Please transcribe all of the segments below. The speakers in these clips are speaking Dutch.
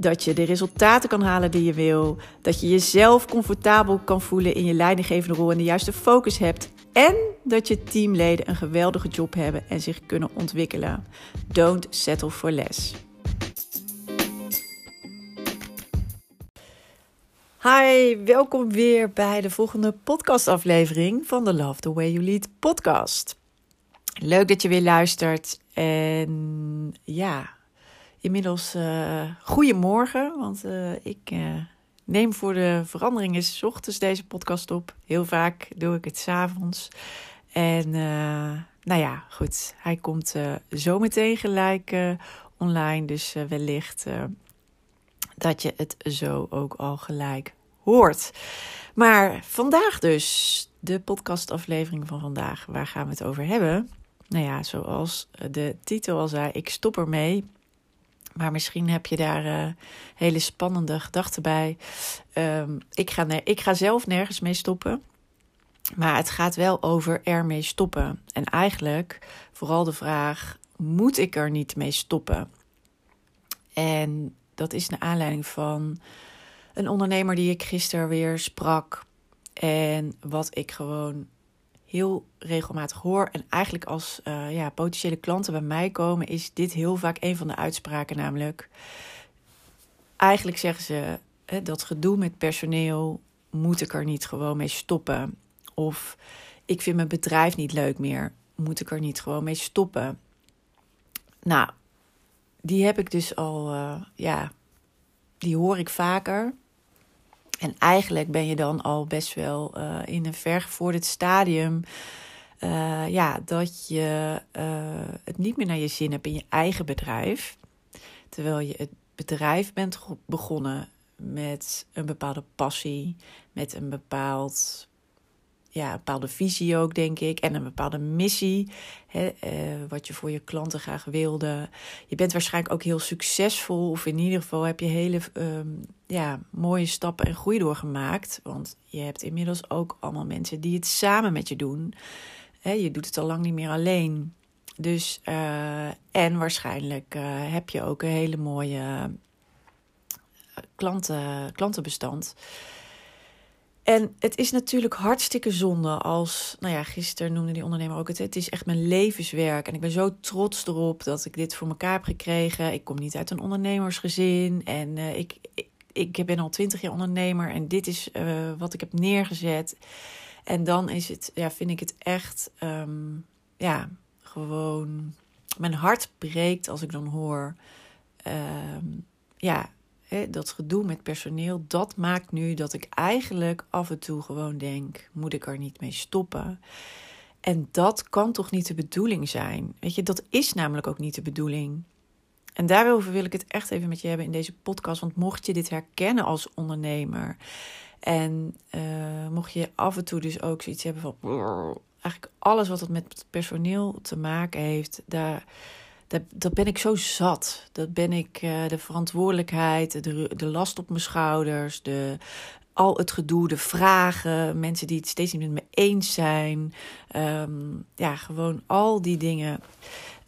Dat je de resultaten kan halen die je wil. Dat je jezelf comfortabel kan voelen in je leidinggevende rol en de juiste focus hebt. En dat je teamleden een geweldige job hebben en zich kunnen ontwikkelen. Don't settle for less. Hi, welkom weer bij de volgende podcastaflevering van de Love the Way You Lead podcast. Leuk dat je weer luistert. En ja, inmiddels uh, goedemorgen, want uh, ik uh, neem voor de verandering eens ochtends deze podcast op. Heel vaak doe ik het s'avonds. En nou ja, goed, hij komt zo meteen gelijk online, dus wellicht dat je het zo ook al gelijk hoort. Maar vandaag dus, de podcastaflevering van vandaag. Waar gaan we het over hebben? Nou ja, zoals de titel al zei, ik stop ermee. Maar misschien heb je daar uh, hele spannende gedachten bij. Um, ik, ga ik ga zelf nergens mee stoppen. Maar het gaat wel over ermee stoppen. En eigenlijk vooral de vraag: moet ik er niet mee stoppen? En dat is naar aanleiding van een ondernemer die ik gisteren weer sprak. En wat ik gewoon heel regelmatig hoor. En eigenlijk als uh, ja, potentiële klanten bij mij komen, is dit heel vaak een van de uitspraken. Namelijk, eigenlijk zeggen ze hè, dat gedoe met personeel moet ik er niet gewoon mee stoppen. Of ik vind mijn bedrijf niet leuk meer, moet ik er niet gewoon mee stoppen. Nou, die heb ik dus al, uh, ja, die hoor ik vaker. En eigenlijk ben je dan al best wel uh, in een vergevorderd stadium. Uh, ja, dat je uh, het niet meer naar je zin hebt in je eigen bedrijf. Terwijl je het bedrijf bent begonnen met een bepaalde passie, met een bepaald ja, een bepaalde visie ook, denk ik. En een bepaalde missie. Hè, uh, wat je voor je klanten graag wilde. Je bent waarschijnlijk ook heel succesvol. Of in ieder geval heb je hele um, ja, mooie stappen en groei doorgemaakt. Want je hebt inmiddels ook allemaal mensen die het samen met je doen. Hè, je doet het al lang niet meer alleen. Dus, uh, en waarschijnlijk uh, heb je ook een hele mooie klanten, klantenbestand. En het is natuurlijk hartstikke zonde als, nou ja, gisteren noemde die ondernemer ook het, het is echt mijn levenswerk. En ik ben zo trots erop dat ik dit voor elkaar heb gekregen. Ik kom niet uit een ondernemersgezin en ik, ik, ik, ben al twintig jaar ondernemer en dit is uh, wat ik heb neergezet. En dan is het, ja, vind ik het echt, um, ja, gewoon, mijn hart breekt als ik dan hoor, um, ja, dat gedoe met personeel, dat maakt nu dat ik eigenlijk af en toe gewoon denk: moet ik er niet mee stoppen? En dat kan toch niet de bedoeling zijn? Weet je, dat is namelijk ook niet de bedoeling. En daarover wil ik het echt even met je hebben in deze podcast. Want mocht je dit herkennen als ondernemer. En uh, mocht je af en toe dus ook zoiets hebben van. Eigenlijk alles wat het met personeel te maken heeft, daar dat, dat ben ik zo zat. Dat ben ik uh, de verantwoordelijkheid, de, de last op mijn schouders, de, al het gedoe, de vragen, mensen die het steeds niet met me eens zijn. Um, ja, gewoon al die dingen.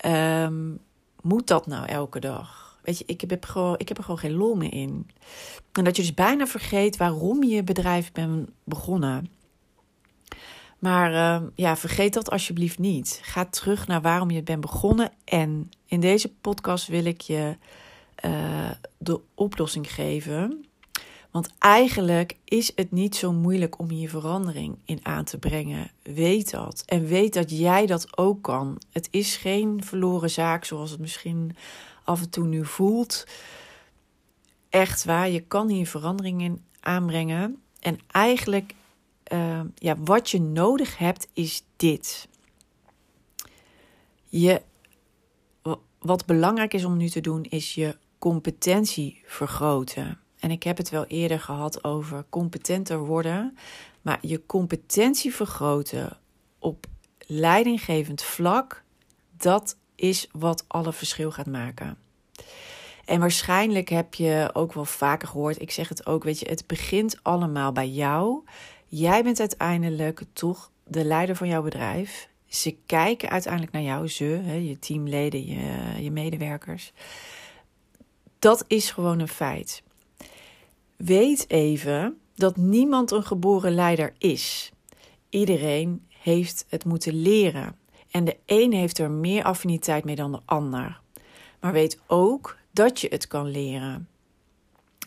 Um, moet dat nou elke dag? Weet je, ik heb, gewoon, ik heb er gewoon geen lol meer in. En dat je dus bijna vergeet waarom je bedrijf bent begonnen. Maar uh, ja, vergeet dat alsjeblieft niet. Ga terug naar waarom je bent begonnen. En in deze podcast wil ik je uh, de oplossing geven. Want eigenlijk is het niet zo moeilijk om hier verandering in aan te brengen. Weet dat. En weet dat jij dat ook kan. Het is geen verloren zaak zoals het misschien af en toe nu voelt. Echt waar, je kan hier verandering in aanbrengen. En eigenlijk uh, ja, wat je nodig hebt, is dit. Je, wat belangrijk is om nu te doen, is je competentie vergroten. En ik heb het wel eerder gehad over competenter worden. Maar je competentie vergroten op leidinggevend vlak, dat is wat alle verschil gaat maken. En waarschijnlijk heb je ook wel vaker gehoord, ik zeg het ook, weet je, het begint allemaal bij jou. Jij bent uiteindelijk toch de leider van jouw bedrijf. Ze kijken uiteindelijk naar jou, ze, hè, je teamleden, je, je medewerkers. Dat is gewoon een feit. Weet even dat niemand een geboren leider is. Iedereen heeft het moeten leren. En de een heeft er meer affiniteit mee dan de ander. Maar weet ook dat je het kan leren.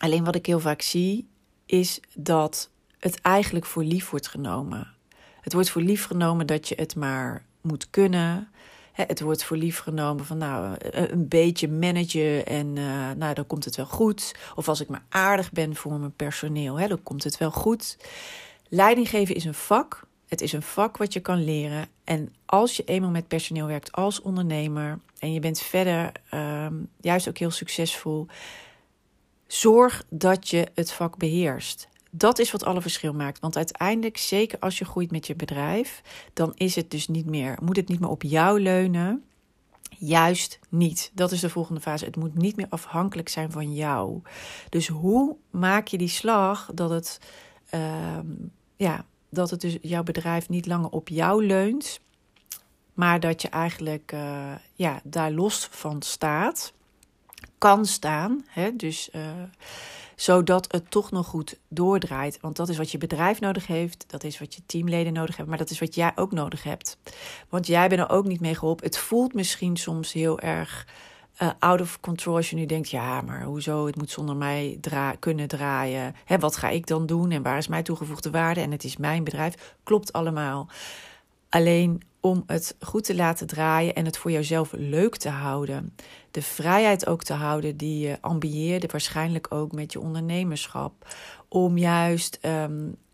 Alleen wat ik heel vaak zie, is dat het eigenlijk voor lief wordt genomen. Het wordt voor lief genomen dat je het maar moet kunnen. Het wordt voor lief genomen van nou, een beetje managen en uh, nou, dan komt het wel goed. Of als ik maar aardig ben voor mijn personeel, hè, dan komt het wel goed. Leidinggeven is een vak. Het is een vak wat je kan leren. En als je eenmaal met personeel werkt als ondernemer en je bent verder um, juist ook heel succesvol, zorg dat je het vak beheerst. Dat is wat alle verschil maakt. Want uiteindelijk, zeker als je groeit met je bedrijf, dan is het dus niet meer, moet het niet meer op jou leunen. Juist niet. Dat is de volgende fase. Het moet niet meer afhankelijk zijn van jou. Dus hoe maak je die slag dat het, uh, ja, dat het dus jouw bedrijf niet langer op jou leunt, maar dat je eigenlijk uh, ja, daar los van staat, kan staan. Hè? Dus uh, zodat het toch nog goed doordraait. Want dat is wat je bedrijf nodig heeft, dat is wat je teamleden nodig hebben, maar dat is wat jij ook nodig hebt. Want jij bent er ook niet mee geholpen. Het voelt misschien soms heel erg uh, out of control als je nu denkt, ja, maar hoezo, het moet zonder mij kunnen draaien. Hè, wat ga ik dan doen en waar is mijn toegevoegde waarde en het is mijn bedrijf. Klopt allemaal. Alleen om het goed te laten draaien en het voor jouzelf leuk te houden. De vrijheid ook te houden die je ambieerde, waarschijnlijk ook met je ondernemerschap. Om juist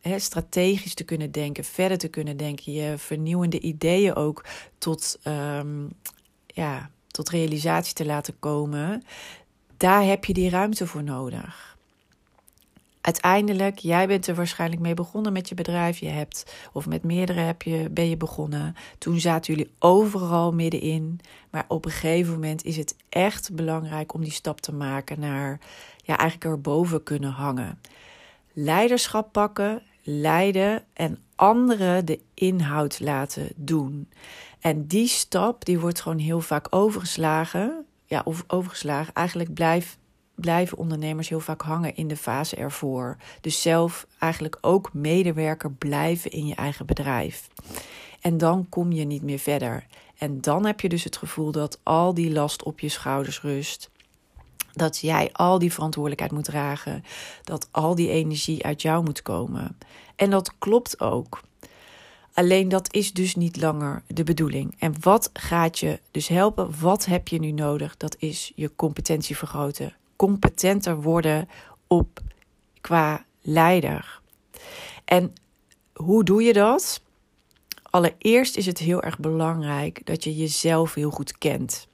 he, strategisch te kunnen denken, verder te kunnen denken, je vernieuwende ideeën ook tot, um, ja, tot realisatie te laten komen. Daar heb je die ruimte voor nodig uiteindelijk, jij bent er waarschijnlijk mee begonnen met je bedrijf. Je hebt, of met meerdere heb je, ben je begonnen. Toen zaten jullie overal middenin. Maar op een gegeven moment is het echt belangrijk om die stap te maken naar, ja, eigenlijk erboven kunnen hangen. Leiderschap pakken, leiden en anderen de inhoud laten doen. En die stap, die wordt gewoon heel vaak overgeslagen. Ja, of overgeslagen. Eigenlijk blijft blijven ondernemers heel vaak hangen in de fase ervoor. Dus zelf eigenlijk ook medewerker blijven in je eigen bedrijf. En dan kom je niet meer verder. En dan heb je dus het gevoel dat al die last op je schouders rust. Dat jij al die verantwoordelijkheid moet dragen. Dat al die energie uit jou moet komen. En dat klopt ook. Alleen dat is dus niet langer de bedoeling. En wat gaat je dus helpen? Wat heb je nu nodig? Dat is je competentie vergroten competenter worden op qua leider. En hoe doe je dat? Allereerst is het heel erg belangrijk dat je jezelf heel goed kent.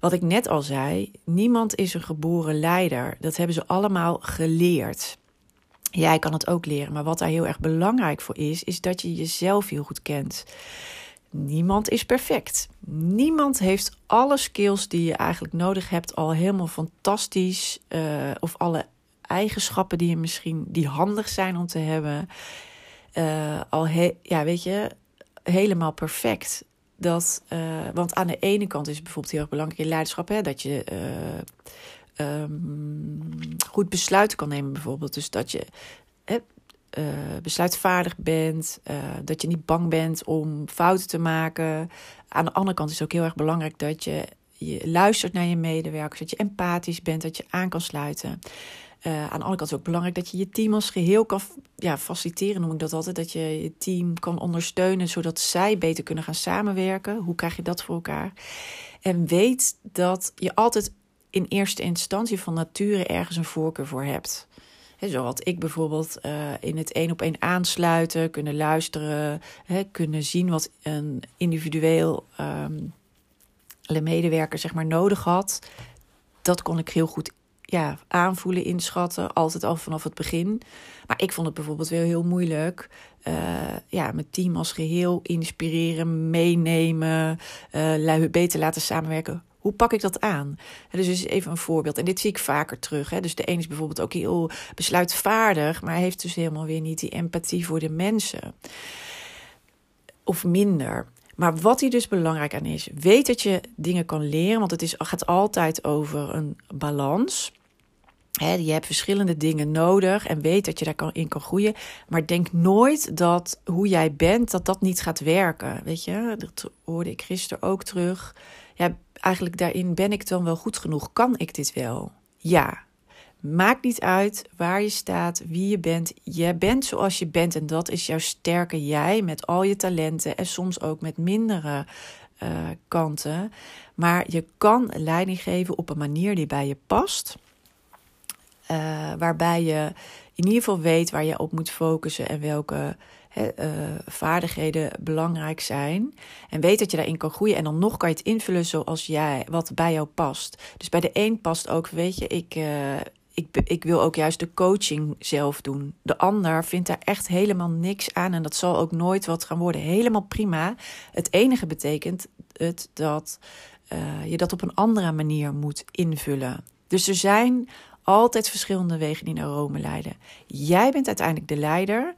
Wat ik net al zei, niemand is een geboren leider. Dat hebben ze allemaal geleerd. Jij kan het ook leren, maar wat daar heel erg belangrijk voor is, is dat je jezelf heel goed kent. Niemand is perfect. Niemand heeft alle skills die je eigenlijk nodig hebt al helemaal fantastisch. Uh, of alle eigenschappen die je misschien die handig zijn om te hebben. Uh, al he, ja, weet je, helemaal perfect. Dat, uh, want aan de ene kant is het bijvoorbeeld heel belangrijk in leiderschap hè, dat je um, goed besluiten kan nemen, bijvoorbeeld. Dus dat je uh, besluitvaardig bent, uh, dat je niet bang bent om fouten te maken. Aan de andere kant is het ook heel erg belangrijk dat je, luistert naar je medewerkers, dat je empathisch bent, dat je aan kan sluiten. Uh, aan de andere kant is het ook belangrijk dat je je team als geheel kan ja, faciliteren, noem ik dat altijd. Dat je je team kan ondersteunen, zodat zij beter kunnen gaan samenwerken. Hoe krijg je dat voor elkaar? En weet dat je altijd in eerste instantie van nature ergens een voorkeur voor hebt. He, zo had ik bijvoorbeeld uh, in het één op één aansluiten, kunnen luisteren, kunnen zien wat een individueel um, medewerker zeg maar nodig had. Dat kon ik heel goed ja, aanvoelen, inschatten. Altijd al vanaf het begin. Maar ik vond het bijvoorbeeld wel heel moeilijk. Uh, ja, mijn team als geheel inspireren, meenemen, uh, beter laten samenwerken. Hoe pak ik dat aan? Dus is even een voorbeeld. En dit zie ik vaker terug. Hè. Dus de een is bijvoorbeeld ook heel besluitvaardig, maar heeft dus helemaal weer niet die empathie voor de mensen. Of minder. Maar wat hier dus belangrijk aan is, weet dat je dingen kan leren, want het is, gaat altijd over een balans. He, je hebt verschillende dingen nodig en weet dat je daarin kan groeien. Maar denk nooit dat hoe jij bent, dat dat niet gaat werken. Weet je, dat hoorde ik gisteren ook terug. Ja, eigenlijk daarin ben ik dan wel goed genoeg. Kan ik dit wel? Ja. Maakt niet uit waar je staat, wie je bent. Je bent zoals je bent en dat is jouw sterke jij met al je talenten en soms ook met mindere uh, kanten. Maar je kan leiding geven op een manier die bij je past. Uh, waarbij je in ieder geval weet waar je op moet focussen en welke uh, vaardigheden belangrijk zijn. En weet dat je daarin kan groeien. En dan nog kan je het invullen zoals jij, wat bij jou past. Dus bij de een past ook, weet je, ik, uh, ik, ik wil ook juist de coaching zelf doen. De ander vindt daar echt helemaal niks aan. En dat zal ook nooit wat gaan worden. Helemaal prima. Het enige betekent het dat uh, je dat op een andere manier moet invullen. Dus er zijn altijd verschillende wegen die naar Rome leiden. Jij bent uiteindelijk de leider,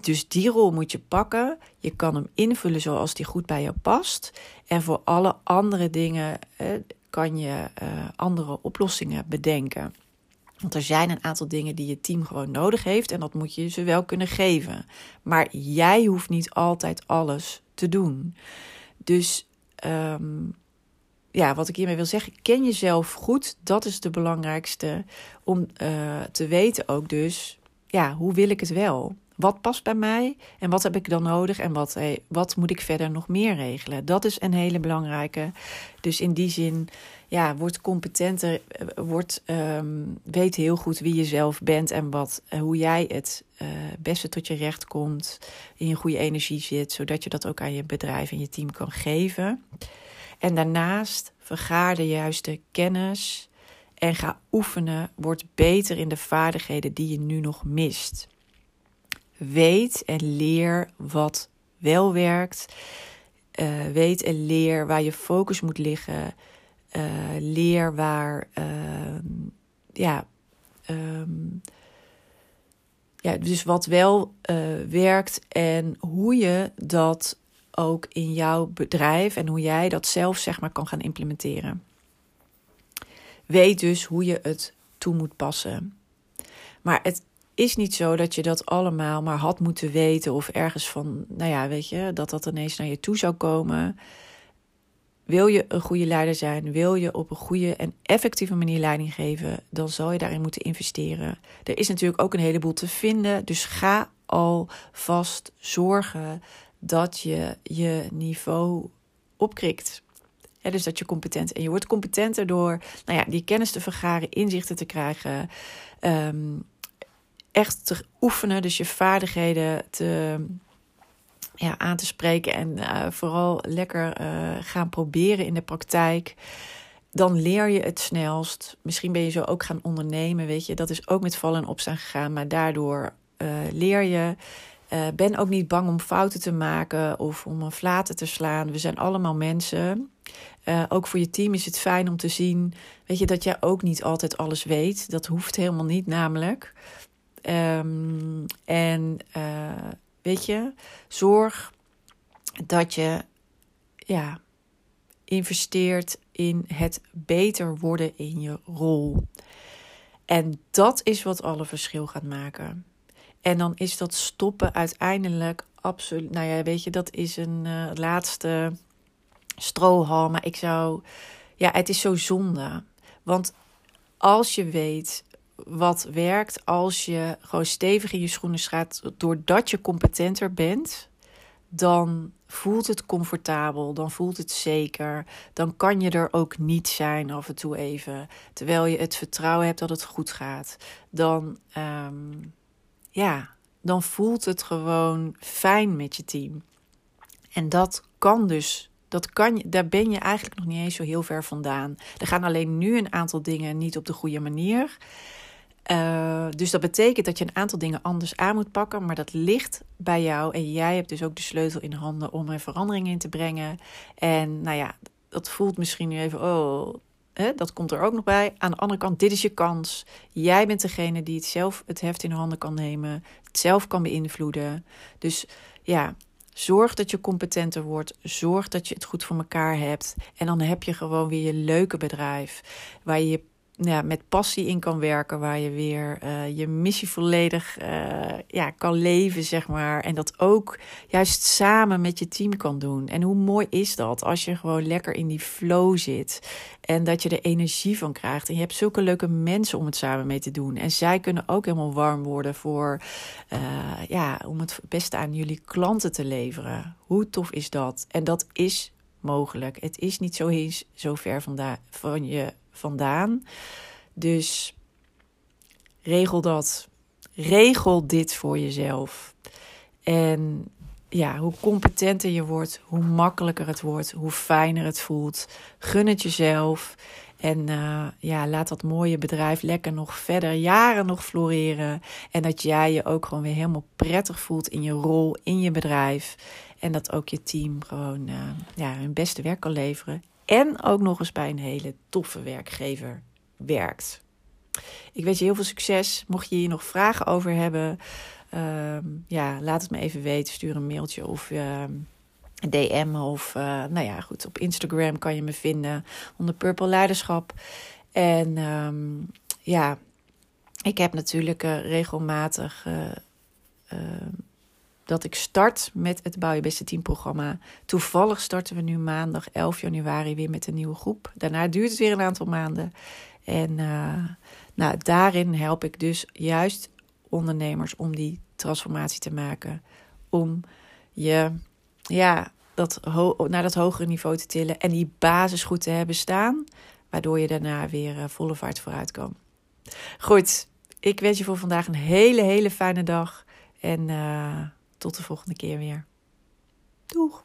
dus die rol moet je pakken. Je kan hem invullen zoals die goed bij jou past. En voor alle andere dingen eh, kan je eh, andere oplossingen bedenken. Want er zijn een aantal dingen die je team gewoon nodig heeft en dat moet je ze wel kunnen geven. Maar jij hoeft niet altijd alles te doen. Dus um, ja, wat ik hiermee wil zeggen, ken jezelf goed. Dat is de belangrijkste om uh, te weten ook dus, ja, hoe wil ik het wel? Wat past bij mij en wat heb ik dan nodig en wat, hey, wat moet ik verder nog meer regelen? Dat is een hele belangrijke. Dus in die zin, ja, word competenter, eh, word, um, weet heel goed wie je zelf bent en wat, hoe jij het beste tot je recht komt, in je goede energie zit, zodat je dat ook aan je bedrijf en je team kan geven. En daarnaast vergaar de juiste kennis en ga oefenen. Word beter in de vaardigheden die je nu nog mist. Weet en leer wat wel werkt. Uh, weet en leer waar je focus moet liggen. Uh, leer waar, uh, ja, um, ja, dus wat wel werkt en hoe je dat ook in jouw bedrijf en hoe jij dat zelf zeg maar kan gaan implementeren. Weet dus hoe je het toe moet passen. Maar het is niet zo dat je dat allemaal maar had moeten weten of ergens van, nou ja, weet je, dat dat ineens naar je toe zou komen. Wil je een goede leider zijn, wil je op een goede en effectieve manier leiding geven, dan zal je daarin moeten investeren. Er is natuurlijk ook een heleboel te vinden, dus ga alvast zorgen dat je je niveau opkrikt. dus dat je competent en je wordt competenter door nou ja, die kennis te vergaren, inzichten te krijgen, um, echt te oefenen, dus je vaardigheden te, ja, aan te spreken en uh, vooral lekker uh, gaan proberen in de praktijk. Dan leer je het snelst. Misschien ben je zo ook gaan ondernemen, weet je. Dat is ook met vallen en opstaan gegaan, maar daardoor uh, leer je. Uh, ben ook niet bang om fouten te maken of om een flaten te slaan. We zijn allemaal mensen. Uh, ook voor je team is het fijn om te zien, weet je, dat jij ook niet altijd alles weet. Dat hoeft helemaal niet, namelijk. Um, en uh, weet je, zorg dat je ja, investeert in het beter worden in je rol. En dat is wat alle verschil gaat maken. En dan is dat stoppen uiteindelijk absoluut. Nou ja, weet je, dat is een uh, laatste strohal. Maar ik zou. Ja, het is zo zonde. Want als je weet wat werkt, als je gewoon stevig in je schoenen staat, doordat je competenter bent, dan voelt het comfortabel, dan voelt het zeker. Dan kan je er ook niet zijn af en toe even. Terwijl je het vertrouwen hebt dat het goed gaat. Dan. Um, ja, dan voelt het gewoon fijn met je team. En dat kan dus Dat kan daar ben je eigenlijk nog niet eens zo heel ver vandaan. Er gaan alleen nu een aantal dingen niet op de goede manier. Uh, dus dat betekent dat je een aantal dingen anders aan moet pakken, maar dat ligt bij jou en jij hebt dus ook de sleutel in handen om er verandering in te brengen. En nou ja, dat voelt misschien nu even, oh, dat komt er ook nog bij. Aan de andere kant, dit is je kans. Jij bent degene die het zelf het heft in handen kan nemen, het zelf kan beïnvloeden. Dus ja, Zorg dat je competenter wordt. Zorg dat je het goed voor elkaar hebt. En dan heb je gewoon weer je leuke bedrijf. Waar je je ja, met passie in kan werken, waar je weer uh, je missie volledig uh, ja, kan leven, zeg maar. En dat ook juist samen met je team kan doen. En hoe mooi is dat als je gewoon lekker in die flow zit en dat je er energie van krijgt. En je hebt zulke leuke mensen om het samen mee te doen. En zij kunnen ook helemaal warm worden voor, uh, ja, om het beste aan jullie klanten te leveren. Hoe tof is dat? En dat is mogelijk. Het is niet zo, eens, zo ver vandaan, van je vandaan. Dus regel dat. Regel dit voor jezelf. En ja, hoe competenter je wordt, hoe makkelijker het wordt, hoe fijner het voelt. Gun het jezelf. En uh, ja, laat dat mooie bedrijf lekker nog verder, jaren nog floreren. En dat jij je ook gewoon weer helemaal prettig voelt in je rol, in je bedrijf. En dat ook je team gewoon uh, ja, hun beste werk kan leveren en ook nog eens bij een hele toffe werkgever werkt. Ik wens je heel veel succes. Mocht je hier nog vragen over hebben, uh, ja, laat het me even weten. Stuur een mailtje of een DM. Of uh, nou ja, goed, op Instagram kan je me vinden onder Purple Leiderschap. En um, ja, ik heb natuurlijk uh, regelmatig ehm, dat ik start met het Bouw je beste team programma. Toevallig starten we nu maandag 11 januari weer met een nieuwe groep. Daarna duurt het weer een aantal maanden. En nou, daarin help ik dus juist ondernemers om die transformatie te maken. Om je ja, dat naar dat hogere niveau te tillen en die basis goed te hebben staan. Waardoor je daarna weer uh, volle vaart vooruit kan. Goed, ik wens je voor vandaag een hele, hele fijne dag. En uh, tot de volgende keer weer. Doeg!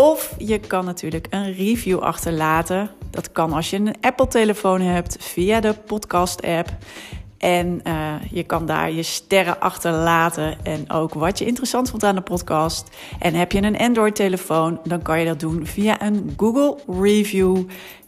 Of je kan natuurlijk een review achterlaten. Dat kan als je een Apple-telefoon hebt via de podcast-app. En uh, je kan daar je sterren achterlaten en ook wat je interessant vond aan de podcast. En heb je een Android-telefoon, dan kan je dat doen via een Google Review.